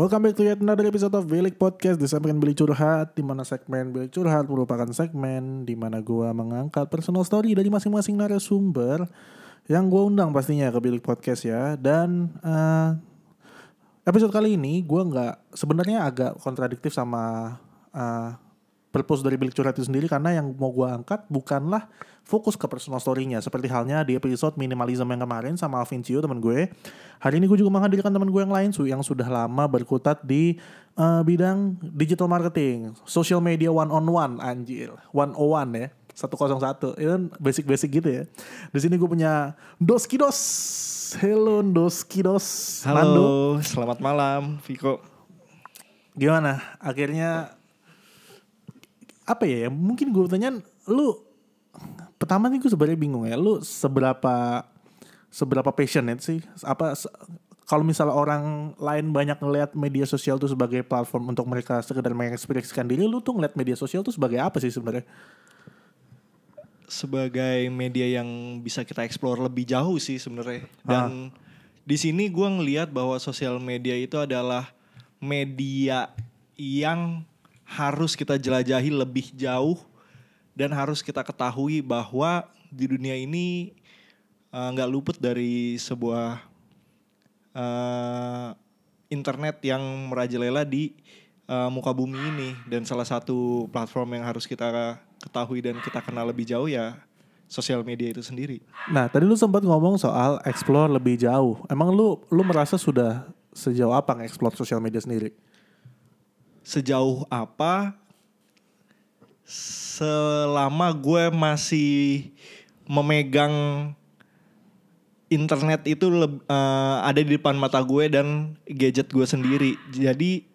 Welcome back to yet another episode of Bilik Podcast. Disampaikan Bilik Curhat di mana segmen Bilik Curhat merupakan segmen di mana gua mengangkat personal story dari masing-masing narasumber Yang gua undang pastinya ke Bilik Podcast ya. Dan eh, episode kali ini gua nggak sebenarnya agak kontradiktif sama eh, purpose dari Bilik Curhat itu sendiri Karena yang mau gua angkat bukanlah fokus ke personal story-nya Seperti halnya di episode minimalism yang kemarin sama Alvin Cio teman gue Hari ini gue juga menghadirkan teman gue yang lain Su yang sudah lama berkutat di eh, bidang digital marketing, social media one on one anjir, one on one ya. 101 itu kan basic-basic gitu ya. Di sini gue punya Doski Dos. Hello Doski Dos. Nando. Halo, selamat malam, Viko. Gimana? Akhirnya apa ya? Mungkin gue tanya lu pertama nih gue sebenarnya bingung ya. Lu seberapa seberapa passionate sih? Apa se- kalau misalnya orang lain banyak ngelihat media sosial tuh sebagai platform untuk mereka sekedar mengekspresikan diri, lu tuh ngeliat media sosial tuh sebagai apa sih sebenarnya? Sebagai media yang bisa kita explore lebih jauh sih sebenarnya. Dan di sini gue ngelihat bahwa sosial media itu adalah media yang harus kita jelajahi lebih jauh dan harus kita ketahui bahwa di dunia ini eh, nggak luput dari sebuah eh, internet yang merajalela di eh, muka bumi ini dan salah satu platform yang harus kita ketahui dan kita kenal lebih jauh ya sosial media itu sendiri. Nah, tadi lu sempat ngomong soal explore lebih jauh. Emang lu lu merasa sudah sejauh apa nge-explore sosial media sendiri? Sejauh apa selama gue masih memegang internet itu eh, ada di depan mata gue dan gadget gue sendiri. Jadi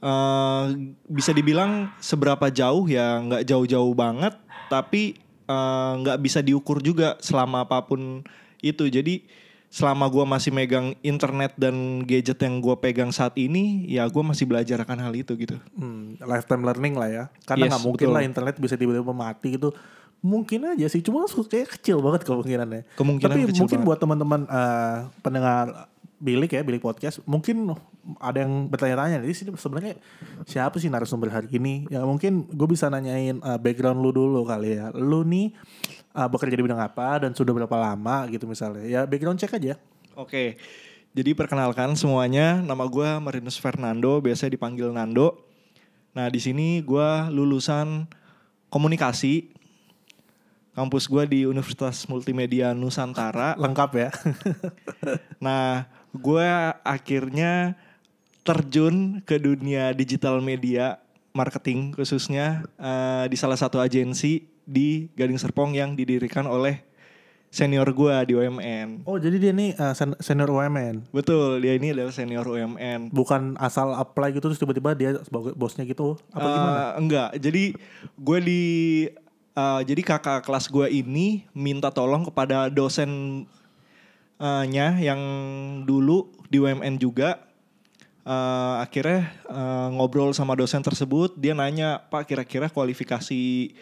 eh, bisa dibilang seberapa jauh ya nggak jauh-jauh banget, tapi eh, nggak bisa diukur juga selama apa pun itu. Jadi selama gue masih megang internet dan gadget yang gue pegang saat ini, ya gue masih belajar akan hal itu gitu. Hmm, lifetime learning lah ya. Karena Yes, nggak mungkin betul. lah internet bisa tiba-tiba mati gitu. Mungkin aja sih, cuma kayak kecil banget kemungkinannya. Kemungkinan Tapi kecil mungkin banget. buat teman-teman eh, pendengar bilik ya, bilik podcast, mungkin ada yang bertanya-tanya nih sini sebenarnya siapa sih narasumber hari ini? Ya mungkin gue bisa nanyain eh, background lu dulu kali ya. Lu nih eh, bekerja di bidang apa dan sudah berapa lama gitu misalnya? Ya background check aja. Oke, jadi perkenalkan semuanya, nama gue Marinus Fernando, biasa dipanggil Nando. Nah di sini gue lulusan komunikasi, kampus gue di Universitas Multimedia Nusantara. Lengkap ya. Nah gue akhirnya terjun ke dunia digital media marketing khususnya eh, di salah satu agensi di Gading Serpong yang didirikan oleh senior gue di UMN. oh jadi dia nih eh, sen- senior UMN. Betul, dia ini adalah senior UMN. bukan asal apply gitu terus tiba-tiba dia sebagai bosnya gitu apa gimana? Eh, enggak, jadi gue di eh, jadi kakak kelas gue ini minta tolong kepada dosen nya yang dulu di UMN juga. Eh, akhirnya eh, ngobrol sama dosen tersebut, dia nanya Pak kira-kira kualifikasi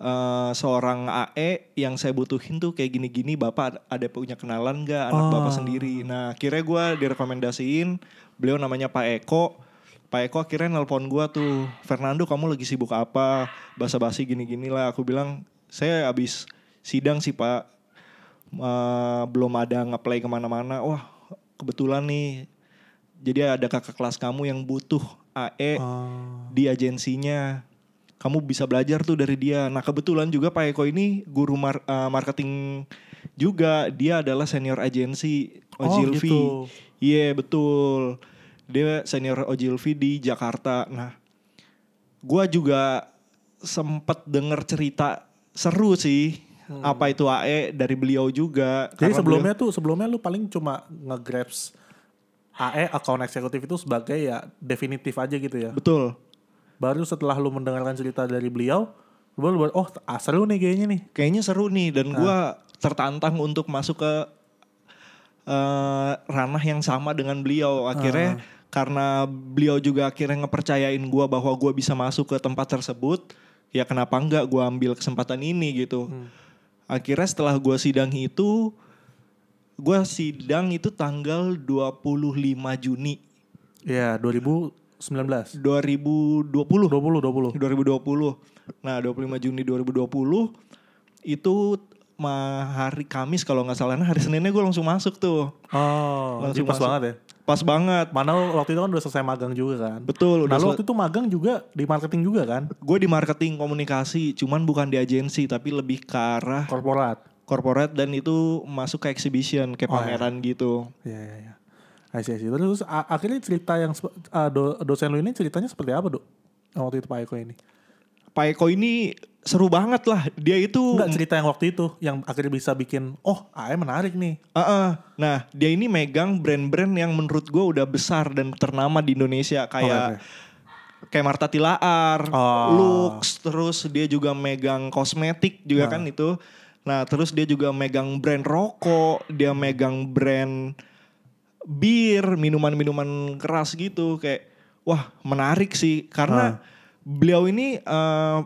eh, seorang AE yang saya butuhin tuh kayak gini-gini, bapak ada punya kenalan nggak anak bapak sendiri? Nah akhirnya gue direkomendasiin, beliau namanya Pak Eko. Pak Eko akhirnya nelpon gua tuh, Fernando kamu lagi sibuk apa? Basa-basi gini-gini lah. Aku bilang, saya habis sidang sih pak, Eh, belum ada nge-play ke mana-mana. Wah kebetulan nih, jadi ada kakak kelas kamu yang butuh AE Oh. di agensinya. Kamu bisa belajar tuh dari dia. Nah kebetulan juga Pak Eko ini guru mar- eh, marketing juga. Dia adalah senior agensi Oh, Ogilvy. gitu. Iya betul. Dia senior Ogilvy di Jakarta. Nah, gua juga sempet denger cerita seru sih. Apa itu AE dari beliau juga. Jadi sebelumnya tuh sebelumnya lu paling cuma nge-grabs AE account eksekutif itu sebagai ya definitif aja gitu ya. betul. Baru setelah lu mendengarkan cerita dari beliau, lu baru oh ah, seru nih kayaknya nih. Kayaknya seru nih dan gua tertantang untuk masuk ke eh, ranah yang sama dengan beliau. Akhirnya karena beliau juga akhirnya ngepercayain gua bahwa gua bisa masuk ke tempat tersebut, ya kenapa enggak gua ambil kesempatan ini gitu. Akhirnya setelah gua sidang itu gua sidang itu tanggal 25 Juni Iya, 2019. 2020. 20 20. 2020. Nah, 25 Juni 2020 itu ma hari Kamis kalau nggak salah, nah hari Seninnya gue langsung masuk tuh. Oh, Langsung pas masuk. banget ya. Pas banget. Mana waktu itu kan udah selesai magang juga kan. Betul, Nah, udah waktu itu magang juga di marketing juga kan? gue di marketing komunikasi, cuman bukan di agensi tapi lebih ke arah Korporat. Corporate dan itu masuk ke exhibition, kayak Oh, iya. pameran gitu. Iya, iya, iya. I see. Terus akhirnya cerita yang ah, do- dosen lu ini ceritanya seperti apa, Dok? Waktu itu Pak Eko ini. Pak Eko ini seru banget lah. Dia itu Enggak cerita yang waktu itu yang akhirnya bisa bikin oh, AE menarik nih. Heeh. Nah, dia ini megang brand-brand yang menurut gue udah besar dan ternama di Indonesia kayak kayak Marta Tilaar, Oh. Lux, terus dia juga megang kosmetik juga kan itu. Nah, terus dia juga megang brand rokok, dia megang brand bir, minuman-minuman keras gitu kayak wah, menarik sih karena beliau ini eh,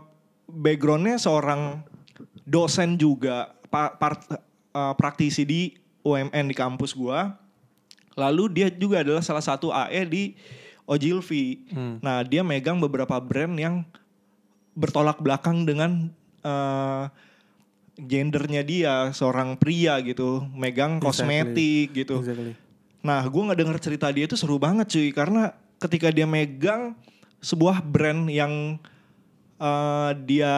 backgroundnya seorang dosen juga, pa- part- eh, praktisi di UMN di kampus gua. Lalu dia juga adalah salah satu AE di Ogilvy. Nah, dia megang beberapa brand yang bertolak belakang dengan eh, gendernya dia, seorang pria gitu, megang Exactly. kosmetik gitu. Exactly. Nah, gue nggak denger cerita dia itu seru banget cuy, karena ketika dia megang sebuah brand yang eh, dia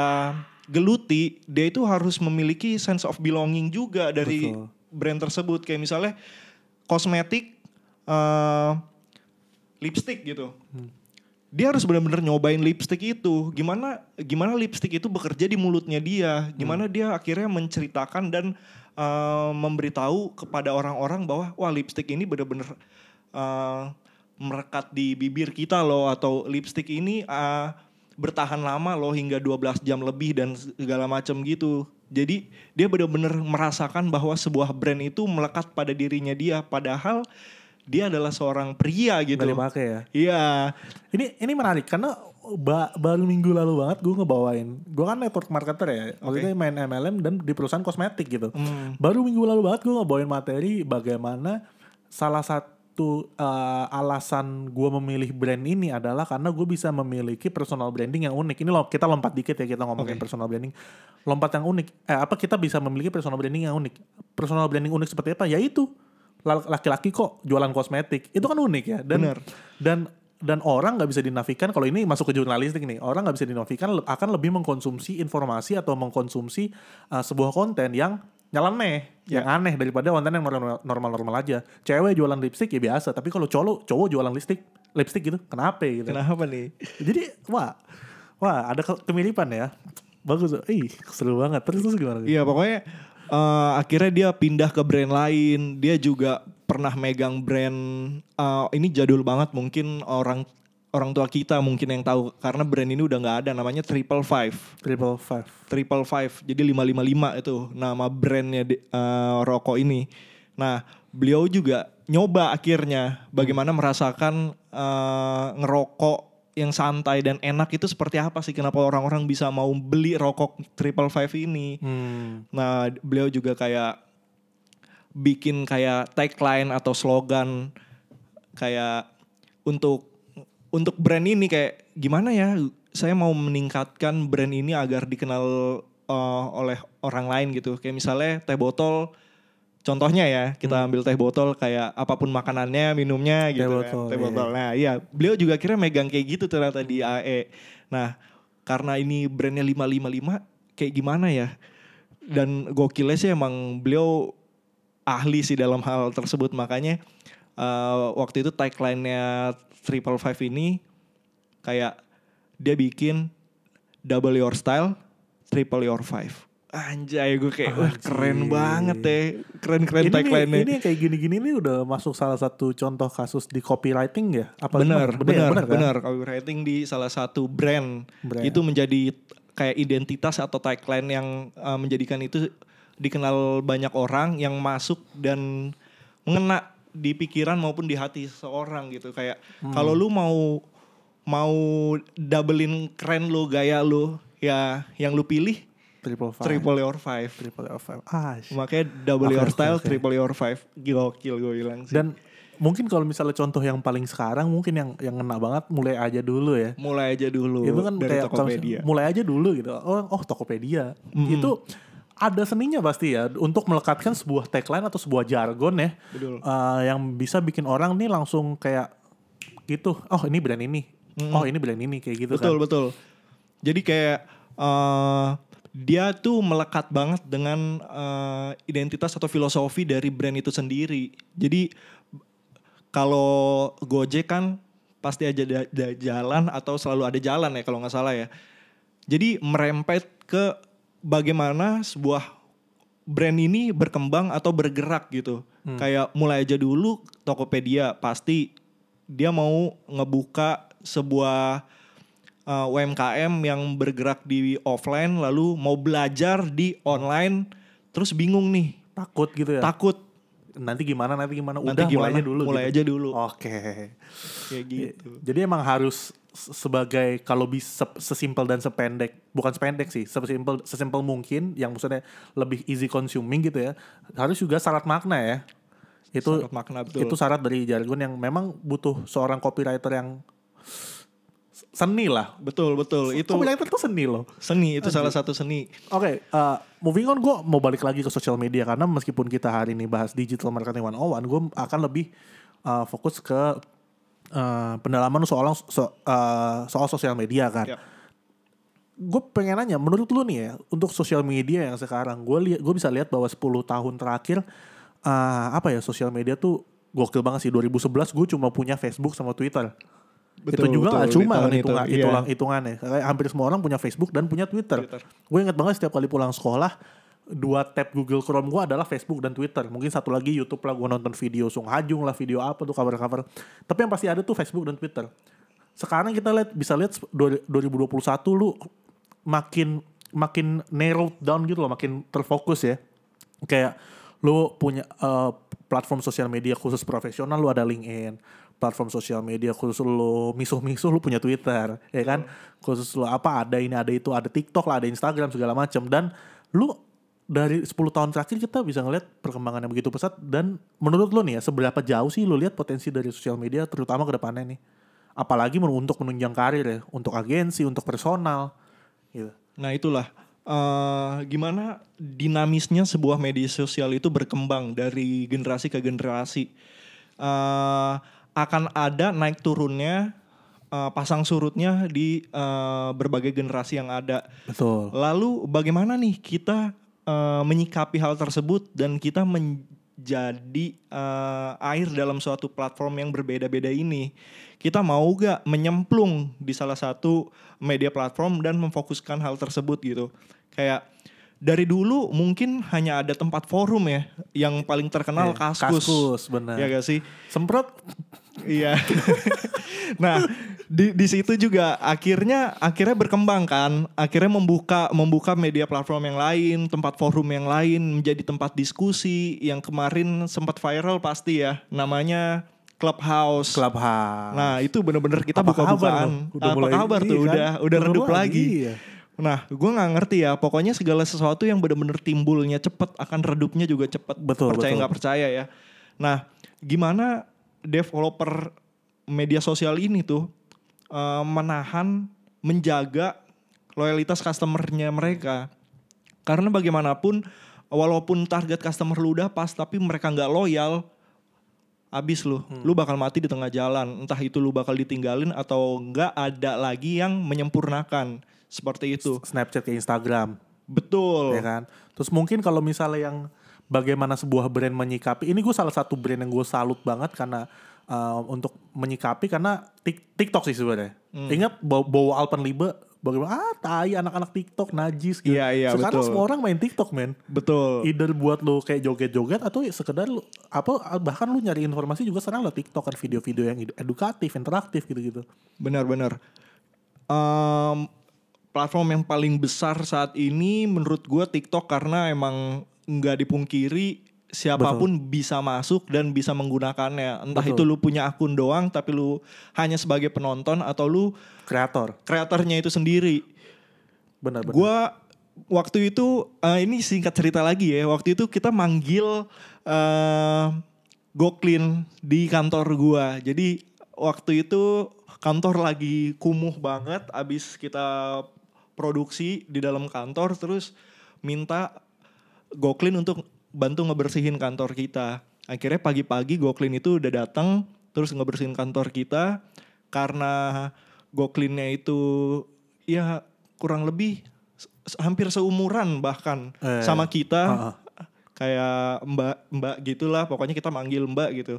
geluti, dia itu harus memiliki sense of belonging juga dari Betul. brand tersebut. Kayak misalnya kosmetik, eh, lipstick gitu. Dia harus benar-benar nyobain lipstick itu. Gimana gimana lipstick itu bekerja di mulutnya dia. Gimana dia akhirnya menceritakan dan eh, memberitahu kepada orang-orang bahwa wah lipstick ini benar-benar eh, merekat di bibir kita loh atau lipstick ini eh, bertahan lama loh hingga 12 jam lebih dan segala macam gitu. Jadi dia benar-benar merasakan bahwa sebuah brand itu melekat pada dirinya dia padahal dia adalah seorang pria gitu. Nggak dipakai ya. Iya. Ini ini menarik karena ba- baru minggu lalu banget gue ngebawain. Gue kan network marketer ya. Maksudnya main MLM dan di perusahaan kosmetik gitu. Hmm. Baru minggu lalu banget gue ngebawain materi bagaimana salah satu uh, alasan gue memilih brand ini adalah karena gue bisa memiliki personal branding yang unik. Ini loh kita lompat dikit ya kita ngomongin Oke. personal branding. Lompat yang unik. Eh apa kita bisa memiliki personal branding yang unik? Personal branding unik seperti apa? Yaitu laki-laki kok jualan kosmetik. Itu kan unik ya. Dan Bener. dan dan orang nggak bisa dinafikan kalau ini masuk ke jurnalistik nih orang nggak bisa dinafikan akan lebih mengkonsumsi informasi atau mengkonsumsi uh, sebuah konten yang nyeleneh yang aneh daripada konten yang normal- normal-normal aja cewek jualan lipstick ya biasa tapi kalau cowok cowok jualan lipstick lipstick gitu kenapa gitu Kenapa nih? jadi wah wah ada ke- kemiripan ya bagus ih seru banget terus terus gimana Iya pokoknya eh, akhirnya dia pindah ke brand lain. Dia juga pernah megang brand eh, ini jadul banget mungkin orang orang tua kita mungkin yang tahu karena brand ini udah nggak ada namanya Triple Five. triple five Triple Five jadi 555 itu nama brandnya di- eh, rokok ini. Nah beliau juga nyoba akhirnya bagaimana merasakan eh, ngerokok yang santai dan enak itu seperti apa sih kenapa orang-orang bisa mau beli rokok Triple Five ini. hmm. Nah, beliau juga kayak bikin kayak tagline atau slogan kayak untuk untuk brand ini kayak gimana ya? Saya mau meningkatkan brand ini agar dikenal uh, oleh orang lain gitu. Kayak misalnya teh botol Contohnya ya, kita ambil teh botol kayak apa pun makanannya, minumnya gitu Teh kan. botol, Teh iya. botol. Nah, iya, beliau juga akhirnya megang kayak gitu ternyata di AE. Nah, karena ini brandnya 555 kayak gimana ya? Dan gokilnya sih emang beliau ahli sih dalam hal tersebut makanya eh, waktu itu tagline-nya Triple Five ini kayak dia bikin double your style, triple your five. Anjay gue kayak wah keren banget deh. Keren-keren ini nih, tagline-nya. ini yang kayak gini-gini nih udah masuk salah satu contoh kasus di copywriting ya? Apa bener, bener, ya? bener, kan? Copywriting di salah satu brand, Brand. itu menjadi kayak identitas atau tagline yang uh, menjadikan itu dikenal banyak orang yang masuk dan mengena di pikiran maupun di hati seorang gitu kayak kalau lu mau mau doublein keren lu gaya lu ya yang lu pilih Triple five. triple your five Triple F five. Ah, shit. makanya double your style oke. triple your five gokil gue bilang sih Dan mungkin kalau misalnya contoh yang paling sekarang mungkin yang yang ngena banget mulai aja dulu ya. mulai aja dulu itu kan dari kayak Tokopedia mulai aja dulu gitu. Oh, oh Tokopedia. Itu ada seninya pasti ya untuk melekatkan sebuah tagline atau sebuah jargon ya. Betul. eh, yang bisa bikin orang nih langsung kayak gitu. Oh, ini brand ini. Oh, ini brand ini kayak gitu betul kan. betul jadi kayak eh, dia tuh melekat banget dengan eh, identitas atau filosofi dari brand itu sendiri. Jadi kalau Gojek kan pasti aja ada, ada jalan atau selalu ada jalan ya kalau nggak salah ya. Jadi merempet ke bagaimana sebuah brand ini berkembang atau bergerak gitu. Kayak mulai aja dulu Tokopedia pasti dia mau ngebuka sebuah uh, UMKM yang bergerak di offline lalu mau belajar di online terus bingung nih, Takut gitu ya. takut nanti gimana nanti gimana udah nanti gimana mulai aja dulu mulai gitu. aja dulu Oke. kayak gitu. Jadi emang harus se- sebagai kalau bisa sesimpel dan sependek, bukan sependek sih, sesimpel sesimpel mungkin yang maksudnya lebih easy consuming gitu ya. Harus juga syarat makna ya. Itu Syarat makna, betul. itu syarat dari jargon yang memang butuh seorang copywriter yang seni lah. Betul betul itu Copywriter tuh seni loh. seni itu salah satu seni. Oke, uh, moving on gue mau balik lagi ke sosial media karena meskipun kita hari ini bahas digital marketing 101, gue akan lebih uh, fokus ke uh, pendalaman soal so- uh, soal sosial media kan. Ya. Gue pengen nanya, menurut lu nih ya, untuk sosial media yang sekarang, gue lihat, gue bisa lihat bahwa 10 tahun terakhir, uh, apa ya, sosial media tuh gokil banget sih. 2011 gue cuma punya Facebook sama Twitter. Betul, itu juga betul, gak di cuma kan itu, hitungan, iya. hitungan, hitungannya. Kayak hampir semua orang punya Facebook dan punya Twitter. Twitter. Gue inget banget setiap kali pulang sekolah, dua tab Google Chrome gue adalah Facebook dan Twitter. Mungkin satu lagi YouTube lah, gue nonton video Sung Hajung lah, video apa tuh cover-cover. Tapi yang pasti ada tuh Facebook dan Twitter. Sekarang kita lihat bisa lihat dua- 2021 lu makin makin narrow down gitu loh, makin terfokus ya. Kayak lu punya eh, platform sosial media khusus profesional, lu ada LinkedIn. Platform sosial media khusus lu misuh-misuh, lu punya Twitter, ya kan? Khusus lu apa ada ini, ada itu, ada TikTok lah, ada Instagram segala macam. Dan lu dari 10 tahun terakhir kita bisa ngeliat perkembangan yang begitu pesat dan menurut lu nih ya seberapa jauh sih lu lihat potensi dari sosial media terutama ke depannya nih apalagi untuk menunjang karir ya untuk agensi untuk personal gitu Nah itulah eh, gimana dinamisnya sebuah media sosial itu berkembang dari generasi ke generasi. Eh, akan ada naik turunnya, eh, pasang surutnya di eh, berbagai generasi yang ada. betul Lalu bagaimana nih kita eh, menyikapi hal tersebut dan kita menjadi eh, air dalam suatu platform yang berbeda-beda ini? Kita mau gak menyemplung di salah satu media platform dan memfokuskan hal tersebut gitu? Kayak dari dulu mungkin hanya ada tempat forum ya yang paling terkenal Iya, Kaskus. Kaskus, benar. Ya gak sih? semprot Iya. nah, di di situ juga akhirnya akhirnya berkembang kan. Akhirnya membuka membuka media platform yang lain, tempat forum yang lain menjadi tempat diskusi yang kemarin sempat viral pasti ya. Namanya Clubhouse. clubhouse Nah, itu bener-bener kita Apa buka-bukaan. kabar lo? Udah Apa mulai- kabar tuh? iya kan? Udah udah redup lagi, lagi. iya. Nah, gue nggak ngerti ya. Pokoknya segala sesuatu yang bener-bener timbulnya cepet akan redupnya juga cepet. Betul, Percaya nggak percaya ya. Nah, gimana developer media sosial ini tuh eh, menahan, menjaga loyalitas customernya mereka? Karena bagaimanapun, walaupun target customer lu udah pas, tapi mereka nggak loyal, abis lu, Hmm. lu bakal mati di tengah jalan. Entah itu lu bakal ditinggalin atau nggak ada lagi yang menyempurnakan seperti itu. Snapchat ke Instagram Betul. ya kan terus mungkin kalau misalnya yang bagaimana sebuah brand menyikapi ini gue salah satu brand yang gue salut banget karena uh, untuk menyikapi karena Tik- TikTok sih sebenarnya Hmm. ingat bawa, bawa Alpenlibe bagaimana ah tai anak-anak TikTok najis gitu Iya, iya, sekarang betul. semua orang main TikTok men Betul. either buat lo kayak joget-joget atau ya sekedar lu apa bahkan lu nyari informasi juga sekarang lo TikTok kan video-video yang edukatif interaktif gitu-gitu Benar-benar. Em, platform yang paling besar saat ini menurut gue TikTok karena emang nggak dipungkiri siapa pun bisa masuk dan bisa menggunakannya. Entah Betul. itu lu punya akun doang tapi lu hanya sebagai penonton atau lu Kreator. kreatornya itu sendiri. Benar benar. Gua waktu itu eh, ini singkat cerita lagi ya. Waktu itu kita manggil eh Goklin di kantor gua. Jadi waktu itu kantor lagi kumuh banget abis kita produksi di dalam kantor terus minta Goklin untuk bantu ngebersihin kantor kita. Akhirnya pagi-pagi Goklin itu udah datang terus ngebersihin kantor kita. Karena Goklinnya itu ya kurang lebih hampir seumuran bahkan Eh, sama kita. ah, ah. kayak mbak mbak gitulah pokoknya kita manggil mbak gitu.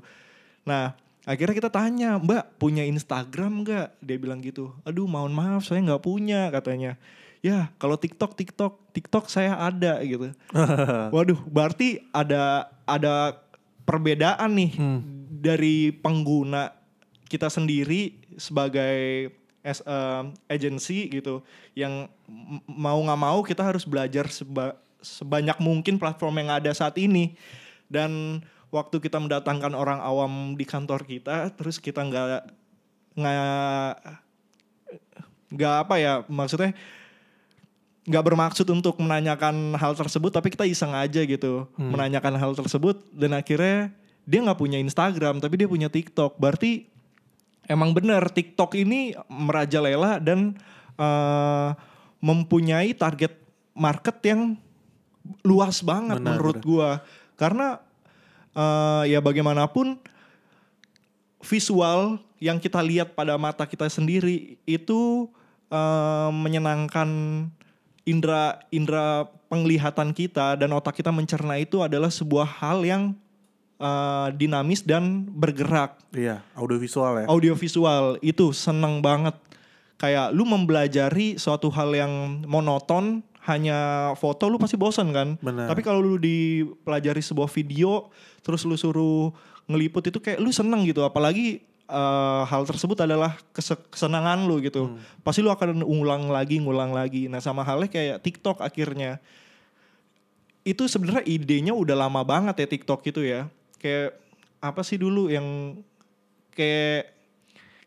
Nah akhirnya kita tanya mbak punya Instagram nggak? Dia bilang gitu. Aduh mohon maaf saya nggak punya katanya ya kalau TikTok TikTok TikTok saya ada gitu. Waduh berarti ada ada perbedaan nih Hmm. dari pengguna kita sendiri sebagai as um, agency gitu. Yang mau nggak mau kita harus belajar seba- sebanyak mungkin platform yang ada saat ini. Dan waktu kita mendatangkan orang awam di kantor kita terus kita nggak nggak nggak apa ya maksudnya nggak bermaksud untuk menanyakan hal tersebut tapi kita iseng aja gitu menanyakan hal tersebut. Dan akhirnya dia nggak punya Instagram tapi dia punya TikTok. Berarti emang benar TikTok ini merajalela dan eh, mempunyai target market yang luas banget Benar, menurut benar. gua. Karena eh, ya bagaimanapun visual yang kita lihat pada mata kita sendiri itu eh, menyenangkan indera indera penglihatan kita dan otak kita mencerna itu adalah sebuah hal yang eh, dinamis dan bergerak Iya, audiovisual ya. audiovisual itu seneng banget kayak lu mempelajari suatu hal yang monoton hanya foto lu pasti bosan kan Benar. tapi kalau lu dipelajari sebuah video terus lu suruh ngeliput itu kayak lu seneng gitu apalagi eh, hal tersebut adalah kese- kesenangan lu gitu pasti lu akan ngulang lagi ngulang lagi nah sama halnya kayak TikTok akhirnya itu sebenarnya idenya udah lama banget ya TikTok itu ya. Kayak apa sih dulu yang kayak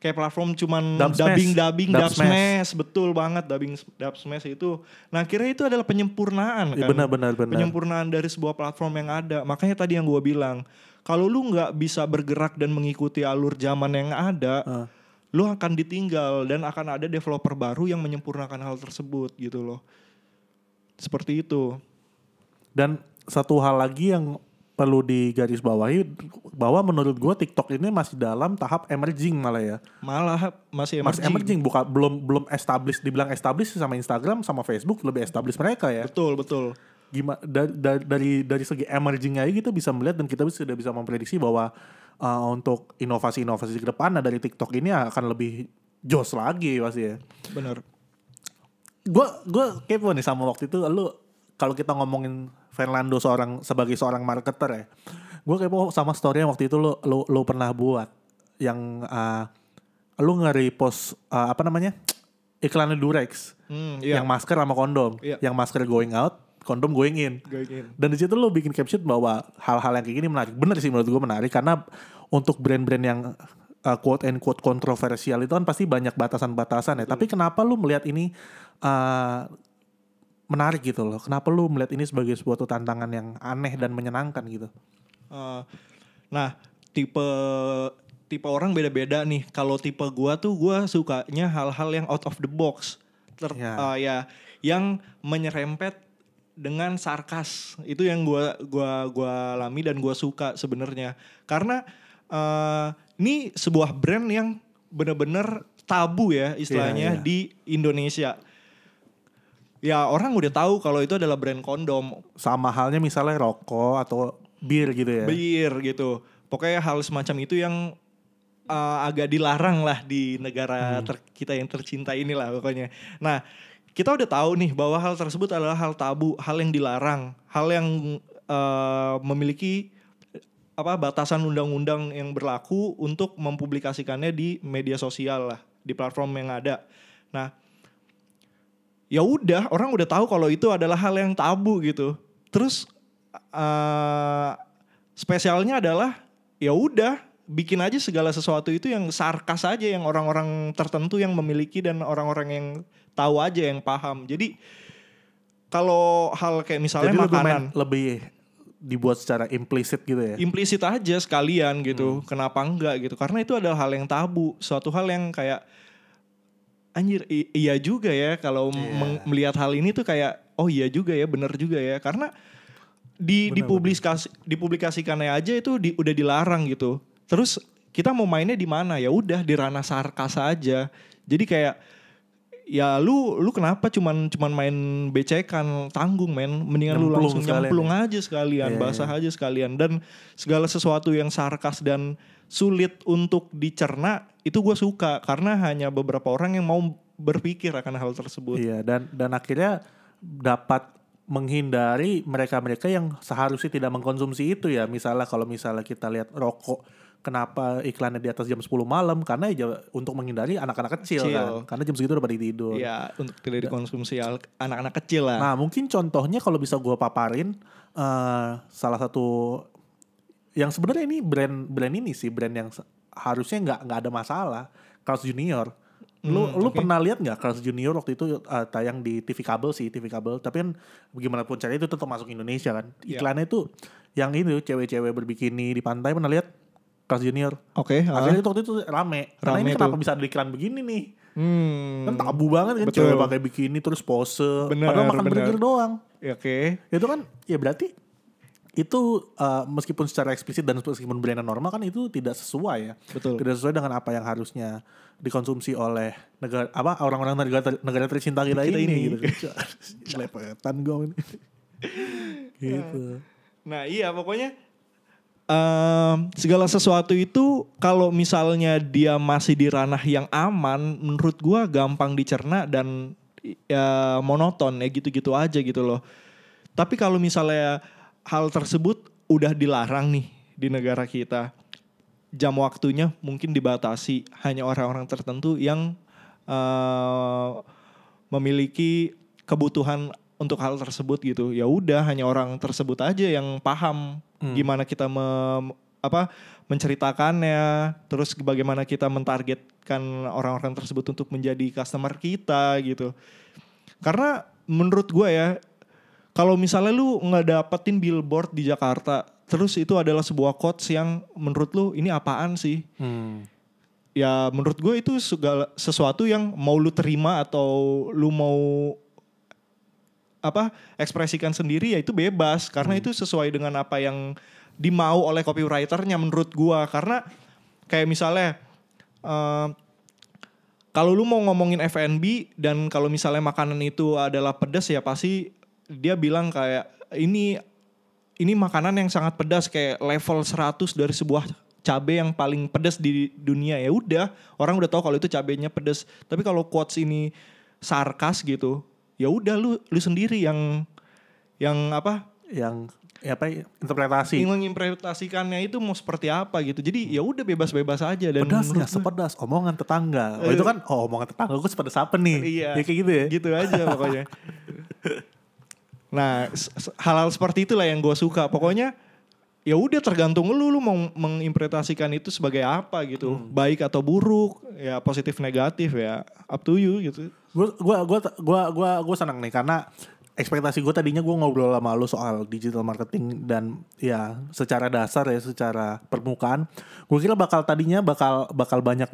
kayak platform cuman Dub smash. dubbing dubbing Dub dub smash betul banget dubbing dub smash itu. Nah, akhirnya itu adalah penyempurnaan Iya, kan. benar, benar, benar. Penyempurnaan dari sebuah platform yang ada. Makanya tadi yang gua bilang, kalau lu nggak bisa bergerak dan mengikuti alur zaman yang ada, Ah. lu akan ditinggal dan akan ada developer baru yang menyempurnakan hal tersebut gitu loh. Seperti itu. Dan satu hal lagi yang perlu digarisbawahi bahwa menurut gue TikTok ini masih dalam tahap emerging malah ya. Malah masih Masih emerging emerging. bukan belum belum established dibilang established sama Instagram sama Facebook lebih established mereka ya. Betul, betul. Gimana dari dari dari segi emerging aja kita bisa melihat dan kita sudah bisa memprediksi bahwa uh, untuk inovasi-inovasi ke depan dari TikTok ini akan lebih jos lagi pasti ya. Bener. gue gue kepo nih sama waktu itu lu kalau kita ngomongin Fernando seorang sebagai seorang marketer ya gue kepo sama story yang waktu itu lu lu, lu pernah buat yang uh, lu nge-repost uh, apa namanya iklannya Durex Hmm, iya. yang masker sama kondom Iya. yang masker going out kondom going in Going in. dan di situ lu bikin caption bahwa hal-hal yang kayak gini menarik bener sih menurut gue menarik karena untuk brand-brand yang uh, quote and quote kontroversial itu kan pasti banyak batasan-batasan ya tapi kenapa lu melihat ini uh, menarik gitu loh kenapa lu melihat ini sebagai suatu tantangan yang aneh dan menyenangkan gitu Uh, nah, tipe tipe orang beda-beda nih. Kalau tipe gua tuh gua sukanya hal-hal yang out of the box. Ter, Ya. uh, ya, yang menyerempet dengan sarkas. Itu yang gua gua gua alami dan gua suka sebenarnya. Karena uh, ini sebuah brand yang bener-bener tabu ya istilahnya Iya, iya. di Indonesia. Ya orang udah tahu kalau itu adalah brand kondom. sama halnya misalnya rokok atau bir gitu ya bir gitu. Pokoknya hal semacam itu yang uh, agak dilarang lah di negara ter- kita yang tercinta inilah pokoknya. Nah, kita udah tahu nih bahwa hal tersebut adalah hal tabu, hal yang dilarang, hal yang uh, memiliki apa batasan undang-undang yang berlaku untuk mempublikasikannya di media sosial lah, di platform yang ada. Nah, ya udah orang udah tahu kalau itu adalah hal yang tabu gitu. Terus eh, spesialnya adalah ya udah bikin aja segala sesuatu itu yang sarkas aja yang orang-orang tertentu yang memiliki dan orang-orang yang tahu aja yang paham. Jadi kalau hal kayak misalnya Jadi lebih, main, makanan lebih dibuat secara implisit gitu ya. implisit aja sekalian Hmm. gitu. Kenapa enggak gitu? Karena itu adalah hal yang tabu, suatu hal yang kayak anjir iya juga ya kalau Iya. meng- melihat hal ini tuh kayak oh iya juga ya, bener juga ya. Karena di Bener, dipublikasi dipublikasikannya aja itu di- udah dilarang gitu. Terus kita mau mainnya di mana? Ya udah di ranah sarkas aja. Jadi kayak ya lu lu kenapa cuman cuman main becekan? Tanggung men. Mendingan lu langsung sekalian nyemplung ya. aja sekalian Iya, basah aja sekalian. Dan segala sesuatu yang sarkas dan sulit untuk dicerna itu gue suka. Karena hanya beberapa orang yang mau berpikir akan hal tersebut. Iya dan dan akhirnya dapat menghindari mereka-mereka yang seharusnya tidak mengkonsumsi itu ya. Misalnya kalau misalnya kita lihat rokok kenapa iklannya di atas jam 10 malam karena ya untuk menghindari anak-anak kecil, Kecil. kan. Karena jam segitu udah pada tidur. ya untuk tidak dikonsumsi anak-anak kecil lah Nah mungkin contohnya kalau bisa gua paparin eh, salah satu yang sebenarnya ini brand brand ini sih brand yang harusnya nggak nggak ada masalah Carl's Junior. Lu Hmm, lu oke. pernah lihat nggak Carl's Junior waktu itu eh, tayang di TV kabel sih TV kabel tapi kan bagaimanapun caranya itu tetap masuk Indonesia kan. Iya. Iklannya itu yang ini cewek-cewek berbikini di pantai pernah lihat Carl's Junior. oke ah. Akhirnya itu waktu itu rame. Karena Rame ini kenapa tuh. bisa ada iklan begini nih? hmm, Kan tabu banget kan Betul. cewek pakai bikini terus pose. Bener, padahal makan bener. burger doang ya, oke itu kan ya berarti itu uh, meskipun secara eksplisit dan meskipun brandnya normal kan itu tidak sesuai ya betul tidak sesuai dengan apa yang harusnya dikonsumsi oleh negara apa orang-orang negara negara tercinta kita, Kita ini, ini. gitu lepetan gue ini gitu Nah iya pokoknya em, segala sesuatu itu kalau misalnya dia masih di ranah yang aman, menurut gua gampang dicerna dan ya monoton ya gitu-gitu aja gitu loh. Tapi kalau misalnya hal tersebut udah dilarang nih di negara kita, jam waktunya mungkin dibatasi hanya orang-orang tertentu yang eh, memiliki kebutuhan untuk hal tersebut gitu. Ya udah hanya orang tersebut aja yang paham Hmm. gimana kita mem- apa menceritakannya, terus bagaimana kita mentargetkan orang-orang tersebut untuk menjadi customer kita gitu. Karena menurut gue ya kalau misalnya lu nggak dapetin billboard di Jakarta, terus itu adalah sebuah quotes yang menurut lu ini apaan sih? hmm. ya menurut gue itu segala sesuatu yang mau lu terima atau lu mau apa ekspresikan sendiri ya itu bebas. Karena itu sesuai dengan apa yang dimau oleh copywriternya menurut gua. Karena kayak misalnya eh, kalau lu mau ngomongin F&B dan kalau misalnya makanan itu adalah pedas ya pasti dia bilang kayak ini ini makanan yang sangat pedas. Kayak level 100 dari sebuah cabai yang paling pedas di dunia. Ya udah orang udah tahu kalau itu cabenya pedas. Tapi kalau quotes ini sarkas gitu ya udah lu lu sendiri yang yang apa yang ya apa ya, interpretasi yang menginterpretasikannya itu mau seperti apa gitu jadi ya udah bebas-bebas aja dan pedas gua- sepedas omongan tetangga oh itu kan oh omongan tetangga gue sepedas apa nih Iya. ya kayak gitu ya gitu aja pokoknya. Nah, hal-hal seperti itulah yang gue suka. Pokoknya ya udah tergantung lu lu mau menginterpretasikan itu sebagai apa gitu. Hmm. Baik atau buruk, ya positif negatif ya up to you gitu. Gue gua gua gua gua gua senang nih karena ekspektasi gue tadinya gue ngobrol sama lu soal digital marketing dan ya secara dasar ya secara permukaan gue kira bakal tadinya bakal bakal banyak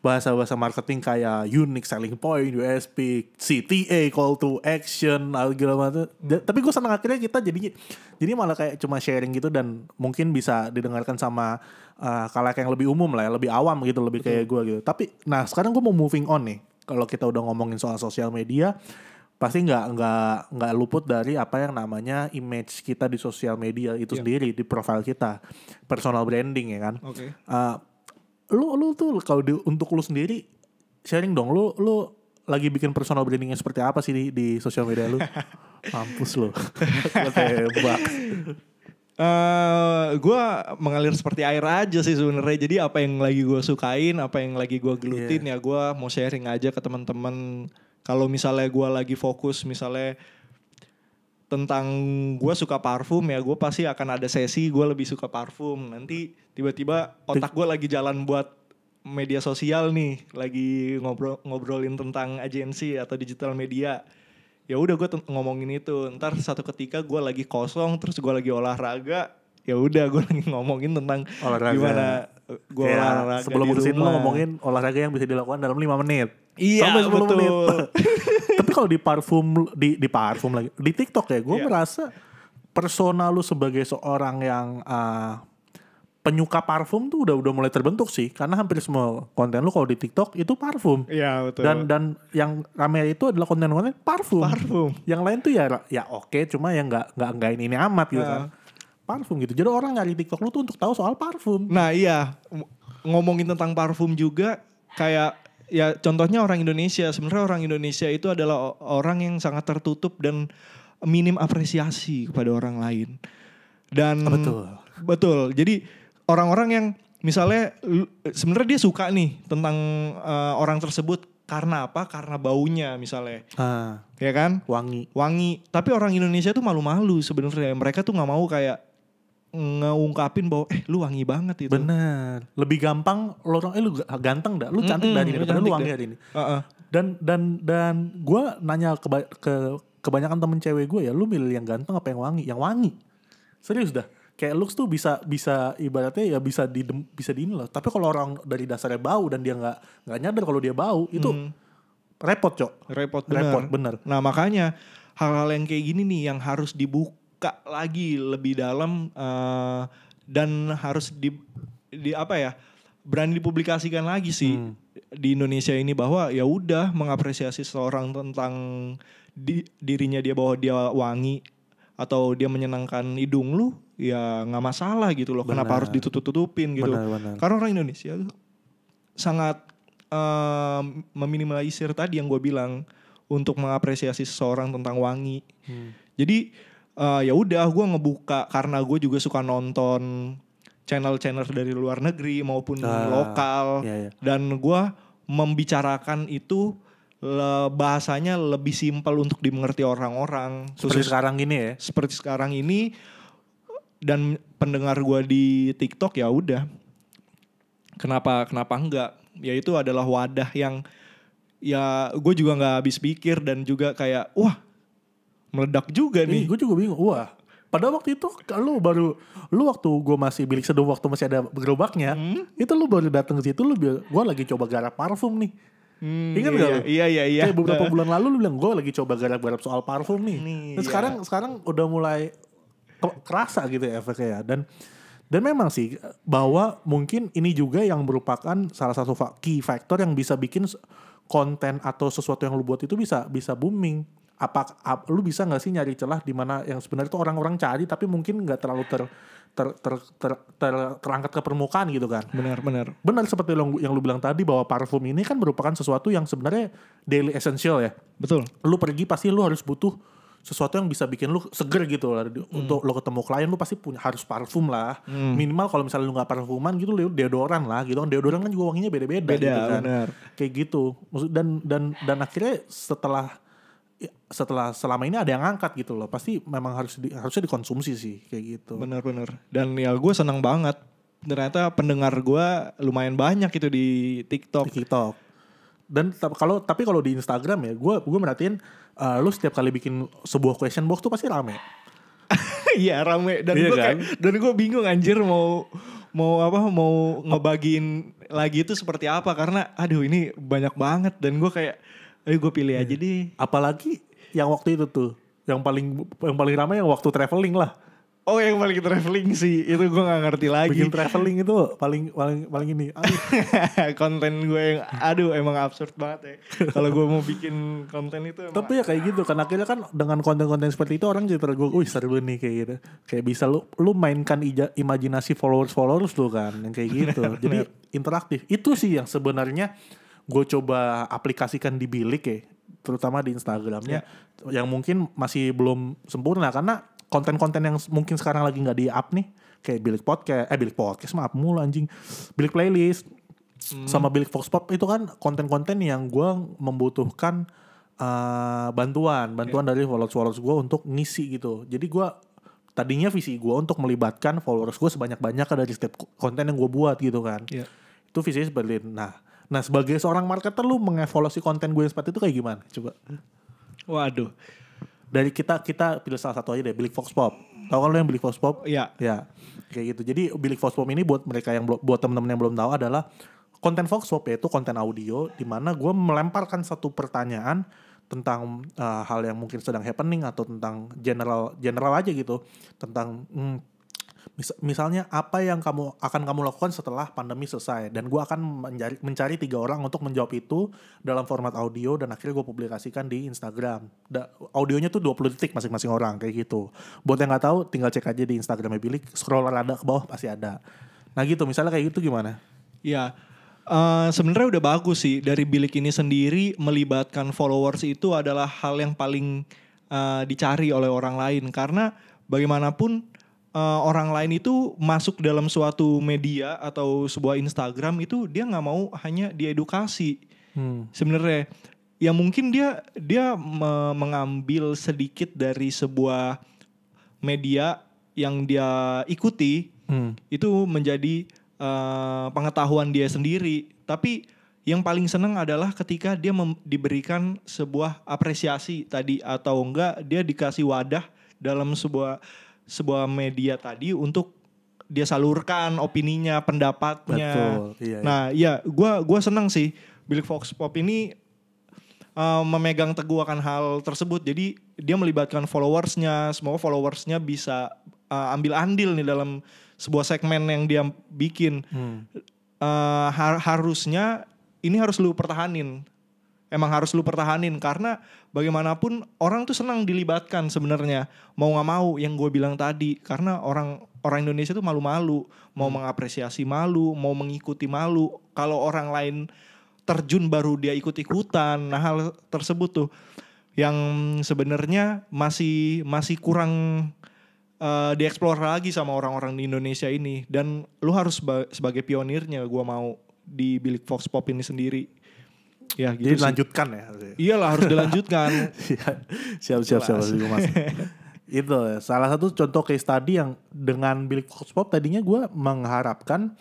bahasa-bahasa marketing kayak unique selling point, USP, CTA, call to action, segala macam. Tapi gue senang akhirnya kita jadinya jadi malah kayak cuma sharing gitu dan mungkin bisa didengarkan sama uh, kalayak yang lebih umum lah ya, lebih awam gitu, lebih kayak gue gitu. Tapi nah sekarang gue mau moving on nih. Kalau kita udah ngomongin soal sosial media, pasti nggak nggak nggak luput dari apa yang namanya image kita di sosial media itu Iya. sendiri di profile kita, personal branding ya kan. Oke. Uh, lu lu tuh kalau di- untuk lu sendiri sharing dong lu lu lagi bikin personal brandingnya seperti apa sih di, di sosial media lu mampus lu Lu tembak Eh, gue mengalir seperti air aja sih sebenarnya. Jadi apa yang lagi gue sukain, apa yang lagi gue gelutin ya gue mau sharing aja ke teman-teman. Kalau misalnya gue lagi fokus, misalnya tentang gue suka parfum ya gue pasti akan ada sesi gue lebih suka parfum nanti tiba-tiba otak gue lagi jalan buat media sosial nih lagi ngobrol ngobrolin tentang agensi atau digital media ya udah gue ngomongin itu ntar satu ketika gue lagi kosong terus gue lagi olahraga ya udah gue lagi ngomongin tentang Olahraga. gimana gue Kayak olahraga sebelum di ke sini lo ngomongin olahraga yang bisa dilakukan dalam 5 menit. Iya, Sampai 10 betul. menit. Tapi kalau di parfum di di parfum lagi di TikTok ya, gue Iya. merasa persona lu sebagai seorang yang ah, penyuka parfum tuh udah udah mulai terbentuk sih karena hampir semua konten lu kalau di TikTok itu parfum. Iya betul. Dan dan yang rame itu adalah konten-konten parfum. Parfum. Yang lain tuh ya ya oke cuma yang nggak nggak nggak ini, ini amat gitu Ya. kan. Parfum gitu. Jadi orang nyari TikTok lu tuh untuk tahu soal parfum. Nah iya ng- ngomongin tentang parfum juga kayak ya contohnya orang Indonesia sebenarnya orang Indonesia itu adalah orang yang sangat tertutup dan minim apresiasi kepada orang lain dan Betul. betul jadi orang-orang yang misalnya sebenarnya dia suka nih tentang eh, orang tersebut karena apa karena baunya misalnya Ah, ya kan wangi. wangi tapi orang Indonesia tuh malu-malu sebenarnya mereka tuh nggak mau kayak ngungkapin bahwa eh lu wangi banget itu Bener. Lebih gampang lo orang eh lu ga- ganteng dah, lu cantik Mm-mm, dari ini, lu daripada lu wangi dah. hari ini. Heeh. Dan dan dan gue nanya ke, ke kebanyakan temen cewek gue ya, lu milih yang ganteng apa yang wangi? Yang wangi. Serius dah. Kayak looks tuh bisa bisa ibaratnya ya bisa di bisa di ini loh. Tapi kalau orang dari dasarnya bau dan dia nggak nggak nyadar kalau dia bau itu Hmm. repot cok. repot bener. Repot bener. Nah makanya hal-hal yang kayak gini nih yang harus dibuka lagi lebih dalam eh, dan harus di, di apa ya berani dipublikasikan lagi sih Hmm. di Indonesia ini bahwa ya udah mengapresiasi seorang tentang di- dirinya dia bahwa dia wangi atau dia menyenangkan hidung lu ya nggak masalah gitu loh kenapa Benar. harus ditutup-tutupin gitu Benar, benar. karena orang Indonesia tuh sangat eh, meminimalisir tadi yang gue bilang untuk mengapresiasi seseorang tentang wangi. Hmm. Jadi eh, ya udah gue ngebuka karena gue juga suka nonton channel-channel dari luar negeri maupun Ah, lokal iya, iya. dan gue membicarakan itu le- bahasanya lebih simpel untuk dimengerti orang-orang. Seperti Khusus- sekarang gini ya. seperti sekarang ini dan pendengar gua di TikTok ya udah kenapa kenapa enggak ya itu adalah wadah yang ya gue juga nggak habis pikir dan juga kayak wah meledak juga nih gue juga bingung. Wah, pada waktu itu lu baru lu waktu gue masih bilik seduh waktu masih ada gerobaknya, Hmm? itu lu baru datang ke situ lu gue lagi coba garap parfum nih. Hmm, Ingat iya, gak lu? iya iya iya Kayak beberapa bulan lalu lu bilang gue lagi coba garap-garap soal parfum nih. Nih, Dan iya. sekarang sekarang udah mulai ke- kerasa gitu ya efeknya ya. Dan dan memang sih bahwa mungkin ini juga yang merupakan salah satu key factor yang bisa bikin konten atau sesuatu yang lu buat itu bisa bisa booming. Apa ap- lu bisa nggak sih nyari celah di mana yang sebenarnya itu orang-orang cari tapi mungkin nggak terlalu ter, ter, ter, ter- ter- terangkat ke permukaan gitu kan. benar benar Benar seperti yang, yang lu bilang tadi bahwa parfum ini kan merupakan sesuatu yang sebenarnya daily essential ya. betul Lu pergi pasti lu harus butuh sesuatu yang bisa bikin lu seger gitu lah. Untuk lu ketemu klien lu pasti punya harus parfum lah. Minimal kalau misalnya lu nggak parfuman gitu lu deodoran lah gitu kan. Deodoran kan juga wanginya beda-beda Beda, gitu kan. benar. Kayak gitu. Dan dan dan akhirnya setelah setelah selama ini ada yang angkat gitu loh. Pasti memang harus di, harusnya dikonsumsi sih kayak gitu. benar benar dan ya gue senang banget ternyata pendengar gua lumayan banyak itu di TikTok di TikTok. Dan kalau tapi kalau di Instagram ya, gue gue merhatiin uh, lu setiap kali bikin sebuah question box tuh pasti rame. Iya rame dan Iya gue kan? kayak dan gue bingung anjir mau mau apa mau ngebagiin lagi itu seperti apa karena aduh ini banyak banget dan gue kayak ayo gue pilih Iya. aja deh. Apalagi yang waktu itu tuh, yang paling yang paling ramai yang waktu traveling lah. Oh yang paling traveling sih itu gue nggak ngerti lagi. Bikin traveling itu paling paling paling ini. Aduh, konten gue yang aduh emang absurd banget ya. Kalau gue mau bikin konten itu emang tapi ya kayak gitu kan akhirnya kan dengan konten-konten seperti itu orang jadi tergolong, wih seru nih kayak gitu. Kayak bisa lu lu mainkan ija- imajinasi followers-followers lu kan yang kayak gitu. jadi interaktif. Itu sih yang sebenarnya gue coba aplikasikan di bilik ya, terutama di Instagramnya yang mungkin masih belum sempurna karena konten-konten yang mungkin sekarang lagi nggak di up nih kayak bilik podcast eh bilik podcast maaf mulu anjing bilik playlist sama bilik Fox Pop itu kan konten-konten yang gue membutuhkan eh, bantuan, bantuan dari followers-followers gue untuk ngisi gitu. Jadi gue tadinya visi gue untuk melibatkan followers gue sebanyak-banyak dari setiap konten yang gue buat gitu kan. Iya. Itu visinya seperti itu. Nah, nah sebagai seorang marketer lu mengevaluasi konten gue yang seperti itu kayak gimana? Coba Waduh. dari kita kita pilih salah satu aja deh, Bilik Fox Pop. Tahu kan lu yang Bilik Fox Pop? Iya. Ya, kayak gitu. Jadi Bilik Fox Pop ini buat mereka yang buat teman-teman yang belum tahu adalah konten Fox Pop yaitu konten audio di mana gue melemparkan satu pertanyaan tentang uh, hal yang mungkin sedang happening atau tentang general general aja gitu tentang hmm, mis- misalnya apa yang kamu akan kamu lakukan setelah pandemi selesai. Dan gue akan mencari mencari tiga orang untuk menjawab itu dalam format audio dan akhirnya gue publikasikan di Instagram. Da, audionya tuh 20 detik masing-masing orang kayak gitu. Buat yang nggak tahu tinggal cek aja di Instagramnya Bilik. Scroll rada ke bawah pasti ada. Nah gitu. Misalnya kayak gitu gimana? Ya, eh, sebenarnya udah bagus sih dari bilik ini sendiri. Melibatkan followers itu adalah hal yang paling eh, dicari oleh orang lain. Karena bagaimanapun eh, orang lain itu masuk dalam suatu media atau sebuah Instagram itu dia nggak mau hanya diedukasi hmm. sebenarnya ya mungkin dia dia me- mengambil sedikit dari sebuah media yang dia ikuti Hmm. itu menjadi eh, pengetahuan dia sendiri. Tapi yang paling seneng adalah ketika dia diberikan sebuah apresiasi tadi atau enggak dia dikasih wadah dalam sebuah sebuah media tadi untuk dia salurkan opininya, pendapatnya. Betul, iya, iya. Nah, ya gua gua seneng sih Bilik Fox Pop ini uh, memegang teguh akan hal tersebut. Jadi dia melibatkan followersnya, semoga followersnya bisa uh, ambil andil nih dalam sebuah segmen yang dia bikin. Hmm. Uh, har- harusnya ini harus lu pertahanin. Emang harus lu pertahanin karena bagaimanapun orang tuh senang dilibatkan sebenarnya. Mau nggak mau yang gue bilang tadi karena orang orang Indonesia tuh malu-malu. Mau mengapresiasi malu mau mengikuti malu. Kalau orang lain terjun baru dia ikut-ikutan nah hal tersebut tuh yang sebenarnya masih masih kurang eh, dieksplor lagi sama orang-orang di Indonesia ini. Dan lu harus seba- sebagai pionirnya gua mau di Bilik Fox Pop ini sendiri ya gitu jadi sih. lanjutkan ya? Iyalah harus dilanjutkan. Siap siap siap siap mas. itu salah satu contoh case study yang dengan Bilik Pop tadinya gue mengharapkan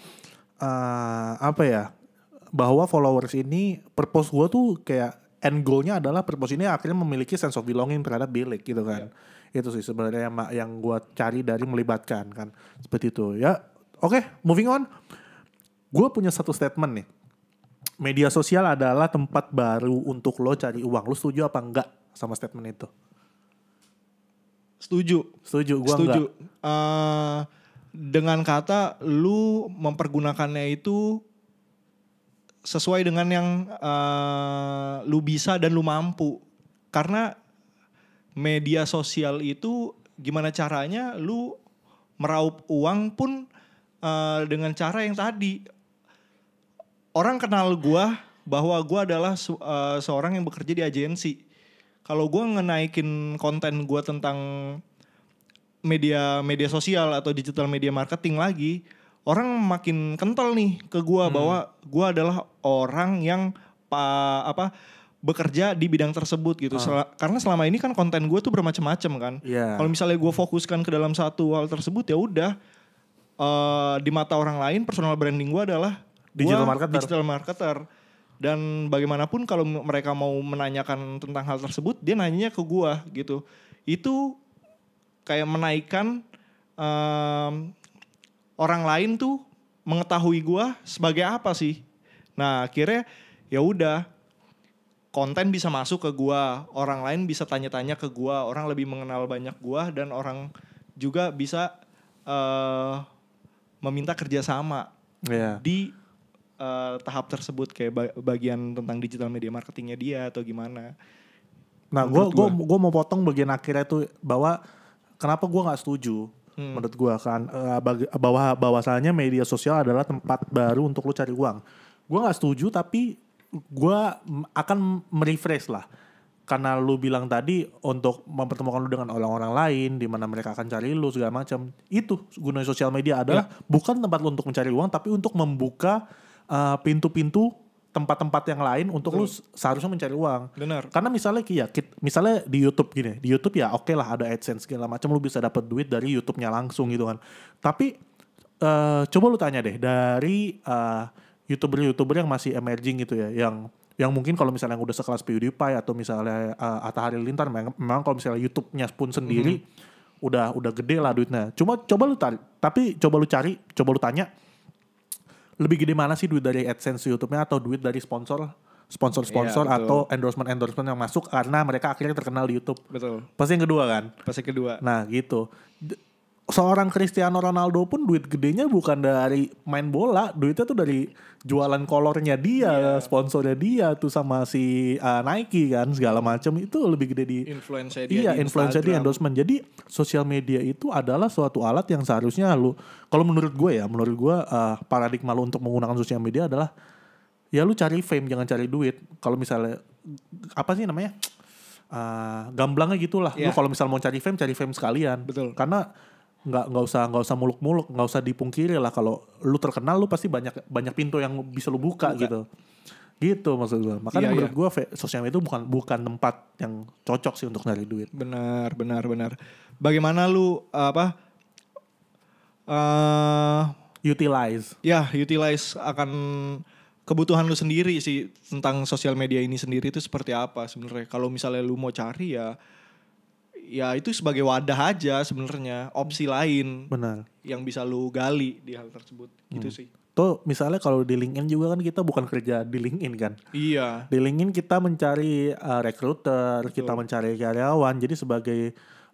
eh, apa ya bahwa followers ini purpose gue tuh kayak end goalnya adalah purpose ini akhirnya memiliki sense of belonging terhadap Bilik gitu kan. Itu sih sebenarnya yang, yang gue cari dari melibatkan kan. Seperti itu. Ya oke moving on. Gue punya satu statement nih media sosial adalah tempat baru untuk lo cari uang. Lo setuju apa enggak sama statement itu? Setuju. Setuju gue setuju. enggak. Eh, dengan kata lu mempergunakannya itu sesuai dengan yang eh, lu bisa dan lu mampu. Karena media sosial itu gimana caranya lu meraup uang pun eh, dengan cara yang tadi orang kenal gua bahwa gua adalah eh, seorang yang bekerja di agensi. Kalau gua ngenaikin konten gua tentang media media sosial atau digital media marketing lagi orang makin kental nih ke gua bahwa gua adalah orang yang pa, apa bekerja di bidang tersebut gitu. Sel- karena selama ini kan konten gue tuh bermacam-macam kan. Iya. kalau misalnya gue fokuskan ke dalam satu hal tersebut ya udah eh, di mata orang lain personal branding gue adalah gua Digital marketer. digital marketer dan bagaimanapun kalau mereka mau menanyakan tentang hal tersebut dia nanyanya ke gua gitu itu kayak menaikkan em, orang lain tuh mengetahui gua sebagai apa sih nah akhirnya ya udah konten bisa masuk ke gua orang lain bisa tanya-tanya ke gua orang lebih mengenal banyak gua dan orang juga bisa eh, meminta kerjasama Iya. di eh, tahap tersebut kayak ba- bagian tentang digital media marketingnya dia atau gimana? Nah, gue gua, gua mau potong bagian akhirnya tuh bahwa kenapa gue nggak setuju Hmm. menurut gue kan bag- bahwa bahwasannya media sosial adalah tempat baru untuk lu cari uang. Gue nggak setuju tapi gue akan merefresh lah. Karena lu bilang tadi untuk mempertemukan lu dengan orang-orang lain di mana mereka akan cari lu segala macam. Itu gunanya sosial media adalah bukan tempat lu untuk mencari uang tapi untuk membuka eh, pintu-pintu tempat-tempat yang lain untuk lu seharusnya mencari uang. Benar. Karena misalnya ya kit- misalnya di YouTube gini, di YouTube ya oke lah ada AdSense segala macam lu bisa dapat duit dari YouTube-nya langsung gitu kan. Tapi eh, coba lu tanya deh dari eh, YouTuber-YouTuber yang masih emerging gitu ya, yang yang mungkin kalau misalnya yang udah sekelas PewDiePie atau misalnya eh, Atta Halilintar memang, memang kalau misalnya YouTube-nya pun sendiri udah udah gede lah duitnya. Cuma coba lu tarik, tapi coba lu cari, coba lu tanya lebih gede mana sih duit dari AdSense YouTube-nya atau duit dari sponsor sponsor-sponsor Iya, betul. atau endorsement-endorsement yang masuk karena mereka akhirnya terkenal di YouTube. Betul. Pasti yang kedua kan. Pas yang kedua. Nah, gitu. Seorang Cristiano Ronaldo pun duit gedenya bukan dari main bola, duitnya tuh dari jualan kolornya dia, sponsornya dia tuh sama si uh, Nike kan segala macam itu lebih gede di Influencer dia Iya, di influencer di Instagram. endorsement. Jadi sosial media itu adalah suatu alat yang seharusnya lu kalau menurut gue ya, menurut gue uh, paradigma lu untuk menggunakan sosial media adalah ya lu cari fame jangan cari duit. Kalau misalnya apa sih namanya? Uh, gamblangnya gitulah. Lu Iya. kalau misal mau cari fame, cari fame sekalian. Betul. Karena nggak nggak usah nggak usah muluk-muluk, nggak usah dipungkiri lah kalau lu terkenal lu pasti banyak banyak pintu yang bisa lu buka, gitu. Gitu maksud gue. Makanya Iya, menurut gue fe- sosial media itu bukan bukan tempat yang cocok sih untuk nyari duit. Benar, benar, benar. Bagaimana lu apa? eh Utilize. ya, utilize akan kebutuhan lu sendiri sih tentang sosial media ini sendiri itu seperti apa sebenarnya. Kalau misalnya lu mau cari ya ya itu sebagai wadah aja sebenarnya, opsi lain Benar. yang bisa lu gali di hal tersebut. Gitu Hmm. sih. Tuh misalnya kalau di LinkedIn juga kan kita bukan kerja di LinkedIn kan. Iya. Di LinkedIn kita mencari uh, recruiter, kita mencari karyawan. Jadi sebagai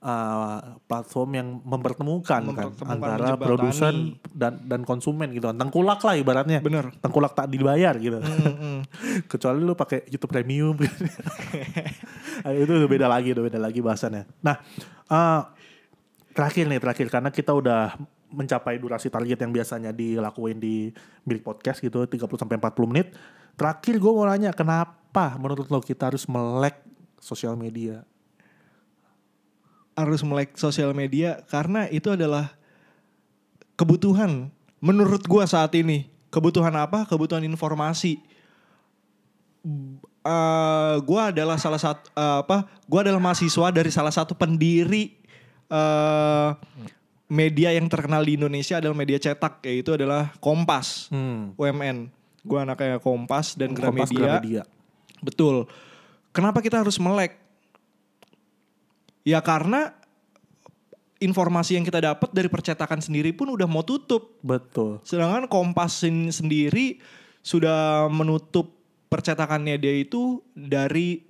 uh, platform yang mempertemukan, kan Mempertemukan, antara menjembatani. produsen dan dan konsumen gitu. Tengkulak lah ibaratnya. Bener. Tengkulak tak dibayar gitu. Mm-mm. Kecuali lu pakai YouTube Premium. Ah, itu udah beda lagi, udah beda lagi bahasannya. Nah, eh, terakhir nih, terakhir karena kita udah mencapai durasi target yang biasanya dilakuin di milik podcast gitu 30 sampai 40 menit. Terakhir gue mau nanya kenapa menurut lo kita harus melek sosial media? Harus melek sosial media karena itu adalah kebutuhan menurut gua saat ini. Kebutuhan apa? Kebutuhan informasi. Eh, gua adalah salah satu eh, apa? Gua adalah mahasiswa dari salah satu pendiri eh media yang terkenal di Indonesia adalah media cetak yaitu adalah Kompas, Hmm. UMN. Gua anaknya Kompas dan Kompas Gramedia. Gramedia. Betul. Kenapa kita harus melek? Ya karena informasi yang kita dapat dari percetakan sendiri pun udah mau tutup. Betul. Sedangkan Kompas sendiri sudah menutup percetakannya dia itu dari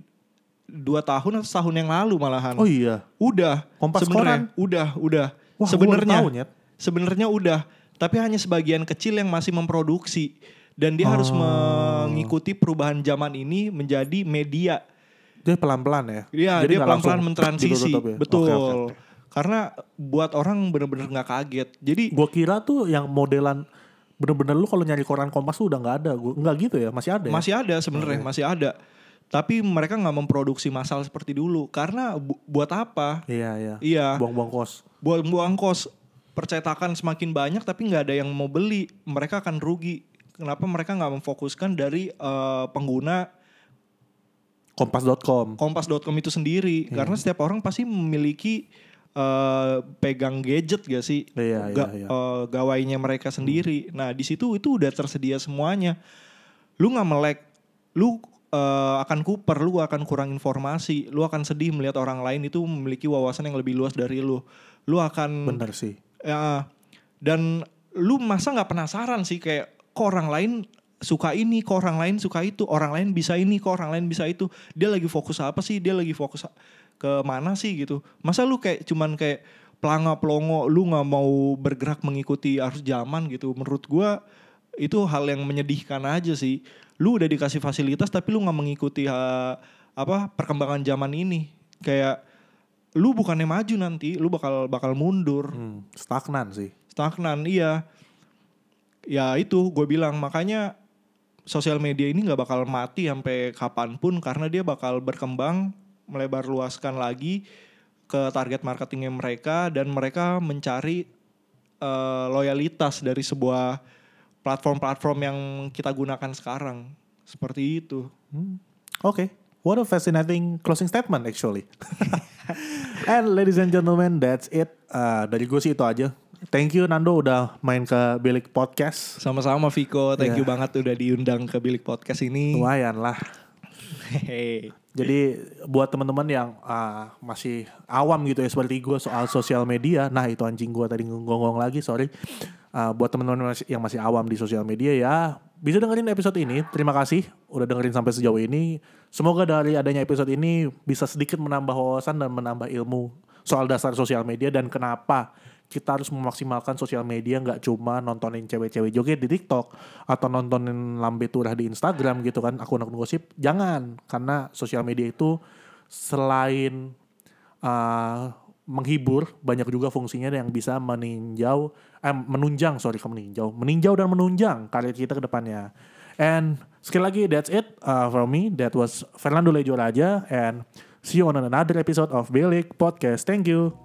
dua tahun atau setahun yang lalu malahan. Oh iya. Udah. Kompas sebenarnya. Udah, udah. Wah, sebenarnya. Nyet. Sebenarnya udah. Tapi hanya sebagian kecil yang masih memproduksi. Dan dia harus Oh. mengikuti perubahan zaman ini menjadi media. Dia pelan-pelan ya. Iya, Jadi dia pelan-pelan mentransisi. ya? Betul. Oke, oke. Karena buat orang bener-bener nggak kaget. Jadi Gue kira tuh yang modelan bener-bener lu kalau nyari koran Kompas tuh udah nggak ada. Gua nggak gitu ya, masih ada. ya? masih ada sebenarnya, masih ada. Tapi mereka nggak memproduksi massal seperti dulu. Karena bu- buat apa? Iya, iya. Iya, Buang-buang kos. buat buang kos. Percetakan semakin banyak tapi nggak ada yang mau beli. Mereka akan rugi. Kenapa mereka nggak memfokuskan dari eh, pengguna Kompas.com. kompas.com itu sendiri? Iya. Karena setiap orang pasti memiliki eh, pegang gadget gak sih? Iya, Ga- iya, iya. eh, gawainya mereka sendiri. Nah di situ itu udah tersedia semuanya. Lu nggak melek, lu eh, akan kuper, lu akan kurang informasi, lu akan sedih melihat orang lain itu memiliki wawasan yang lebih luas dari lu. Lu akan Bener sih. ya dan lu masa nggak penasaran sih kayak kok orang lain suka ini, kok orang lain suka itu, orang lain bisa ini, kok orang lain bisa itu. Dia lagi fokus apa sih? Dia lagi fokus ke mana sih gitu. Masa lu kayak cuman kayak pelanga pelongo, lu nggak mau bergerak mengikuti arus zaman gitu. Menurut gua itu hal yang menyedihkan aja sih. Lu udah dikasih fasilitas tapi lu nggak mengikuti ha- apa perkembangan zaman ini. Kayak lu bukannya maju nanti, lu bakal bakal mundur Hmm, stagnan sih. stagnan iya ya itu gue bilang makanya sosial media ini nggak bakal mati sampai kapan pun karena dia bakal berkembang melebar luaskan lagi ke target marketingnya mereka dan mereka mencari eh, loyalitas dari sebuah platform-platform yang kita gunakan sekarang Seperti itu. Oke. What a fascinating closing statement actually. and ladies and gentlemen, that's it. Uh, dari gue sih itu aja. Thank you Nando udah main ke Bilik Podcast. Sama-sama Viko, thank Iya. you banget udah diundang ke Bilik Podcast ini. Lumayan lah. Jadi buat teman-teman yang uh, masih awam gitu ya seperti gue soal sosial media, nah itu anjing gue tadi ngonggong lagi, sorry. Uh, buat teman-teman yang masih awam di sosial media ya bisa dengerin episode ini. Terima kasih udah dengerin sampai sejauh ini. Semoga dari adanya episode ini bisa sedikit menambah wawasan dan menambah ilmu soal dasar sosial media dan kenapa kita harus memaksimalkan sosial media nggak cuma nontonin cewek-cewek joget di TikTok atau nontonin lambe turah di Instagram gitu kan akun-akun gosip jangan. Karena sosial media itu selain uh, menghibur banyak juga fungsinya yang bisa meninjau eh, menunjang sorry kamu meninjau meninjau dan menunjang karir kita ke depannya. And sekali lagi that's it uh, from me. That was Fernando Lejo Raja and see you on another episode of Bilik Podcast. Thank you